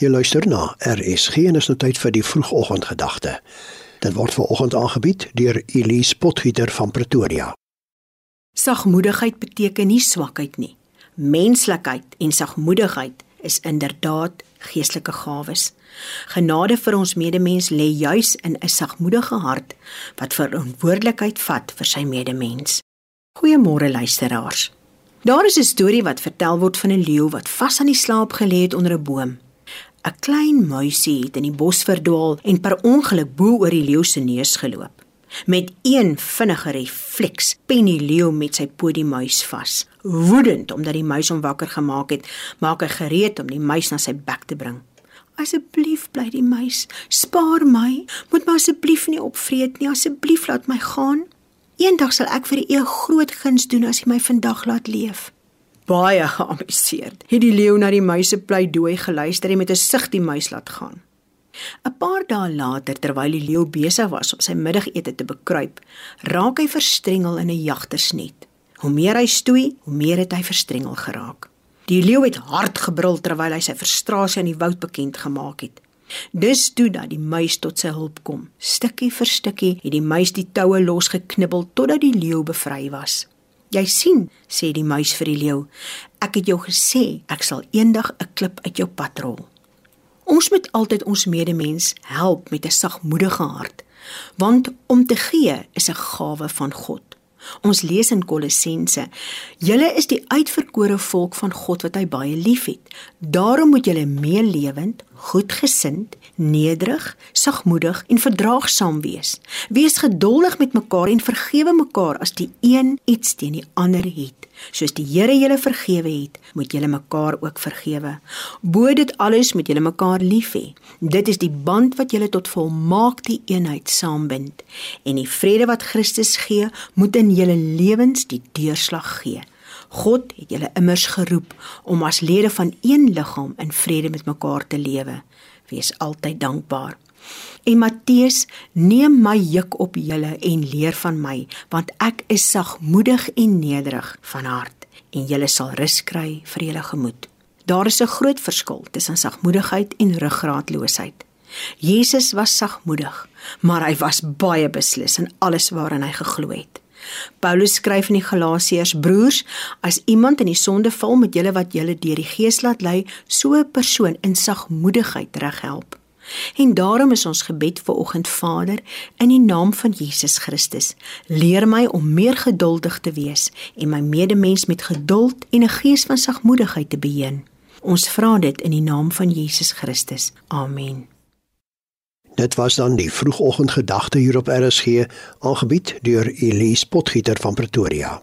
Jy luister na RSG en is nou tyd vir die vroegoggendgedagte. Dit word veraloggend aangebied deur Elise Potgieter van Pretoria. Sagmoedigheid beteken nie swakheid nie. Menslikheid en sagmoedigheid is inderdaad geestelike gawes. Genade vir ons medemens lê juis in 'n sagmoedige hart wat verantwoordelikheid vat vir sy medemens. Goeiemôre luisteraars. Daar is 'n storie wat vertel word van 'n leeu wat vas aan die slaap gelê het onder 'n boom. 'n Klein muisie het in die bos verdwaal en per ongeluk bo oor die leeu se neus geloop. Met een vinnige refleks pen die leeu met sy poot die muis vas. Woedend omdat die muis hom wakker gemaak het, maak hy gereed om die muis na sy bek te bring. Asseblief bly die muis, spaar my, moet my asseblief nie opvreet nie, asseblief laat my gaan. Eendag sal ek vir u 'n groot guns doen as u my vandag laat leef baie geamuseerd. Het die leeu na die muise pleidooi geluister en met 'n sug die muis laat gaan. 'n Paar dae later, terwyl die leeu besig was om sy middagete te bekruip, raak hy verstrengel in 'n jagtersnet. Hoe meer hy stoei, hoe meer het hy verstrengel geraak. Die leeu het hard gebrul terwyl hy sy frustrasie aan die woud bekend gemaak het. Dis toe dat die muis tot sy hulp kom. Stukkie vir stukkie het die muis die toue losgeknibbel totdat die leeu bevry was. Jy sien, sê die muis vir die leeu, ek het jou gesê ek sal eendag 'n klip uit jou pad rol. Ons moet altyd ons medemens help met 'n sagmoedige hart, want om te gee is 'n gawe van God. Ons lees in Kolossense: "Julle is die uitverkore volk van God wat hy baie liefhet. Daarom moet julle meelewend, goedgesind, nederig, sagmoedig en verdraagsaam wees. Wees geduldig met mekaar en vergewe mekaar as die een iets teen die ander het. Soos die Here julle vergewe het, moet julle mekaar ook vergewe. Bo dit alles moet julle mekaar lief hê. Dit is die band wat julle tot volmaakte eenheid saambind. En die vrede wat Christus gee, moet in julle lewens die deurslag gee. God het julle immers geroep om as lede van een liggaam in vrede met mekaar te lewe. Wees altyd dankbaar. En Matteus, neem my juk op julle en leer van my, want ek is sagmoedig en nederig van hart, en julle sal rus kry vir julle gemoed. Daar is 'n groot verskil tussen sagmoedigheid en ruggraatloosheid. Jesus was sagmoedig, maar hy was baie beslis in alles waarin hy geglo het. Paulus skryf in die Galasiërs: Broers, as iemand in die sonde val met julle wat julle deur die Gees laat lei, so 'n persoon in sagmoedigheid reghelp. En daarom is ons gebed vir oggend Vader in die naam van Jesus Christus. Leer my om meer geduldig te wees en my medemens met geduld en 'n gees van sagmoedigheid te beheer. Ons vra dit in die naam van Jesus Christus. Amen. Dit was dan die vroegoggendgedagte hier op RSG, aangebied deur Elise Potgieter van Pretoria.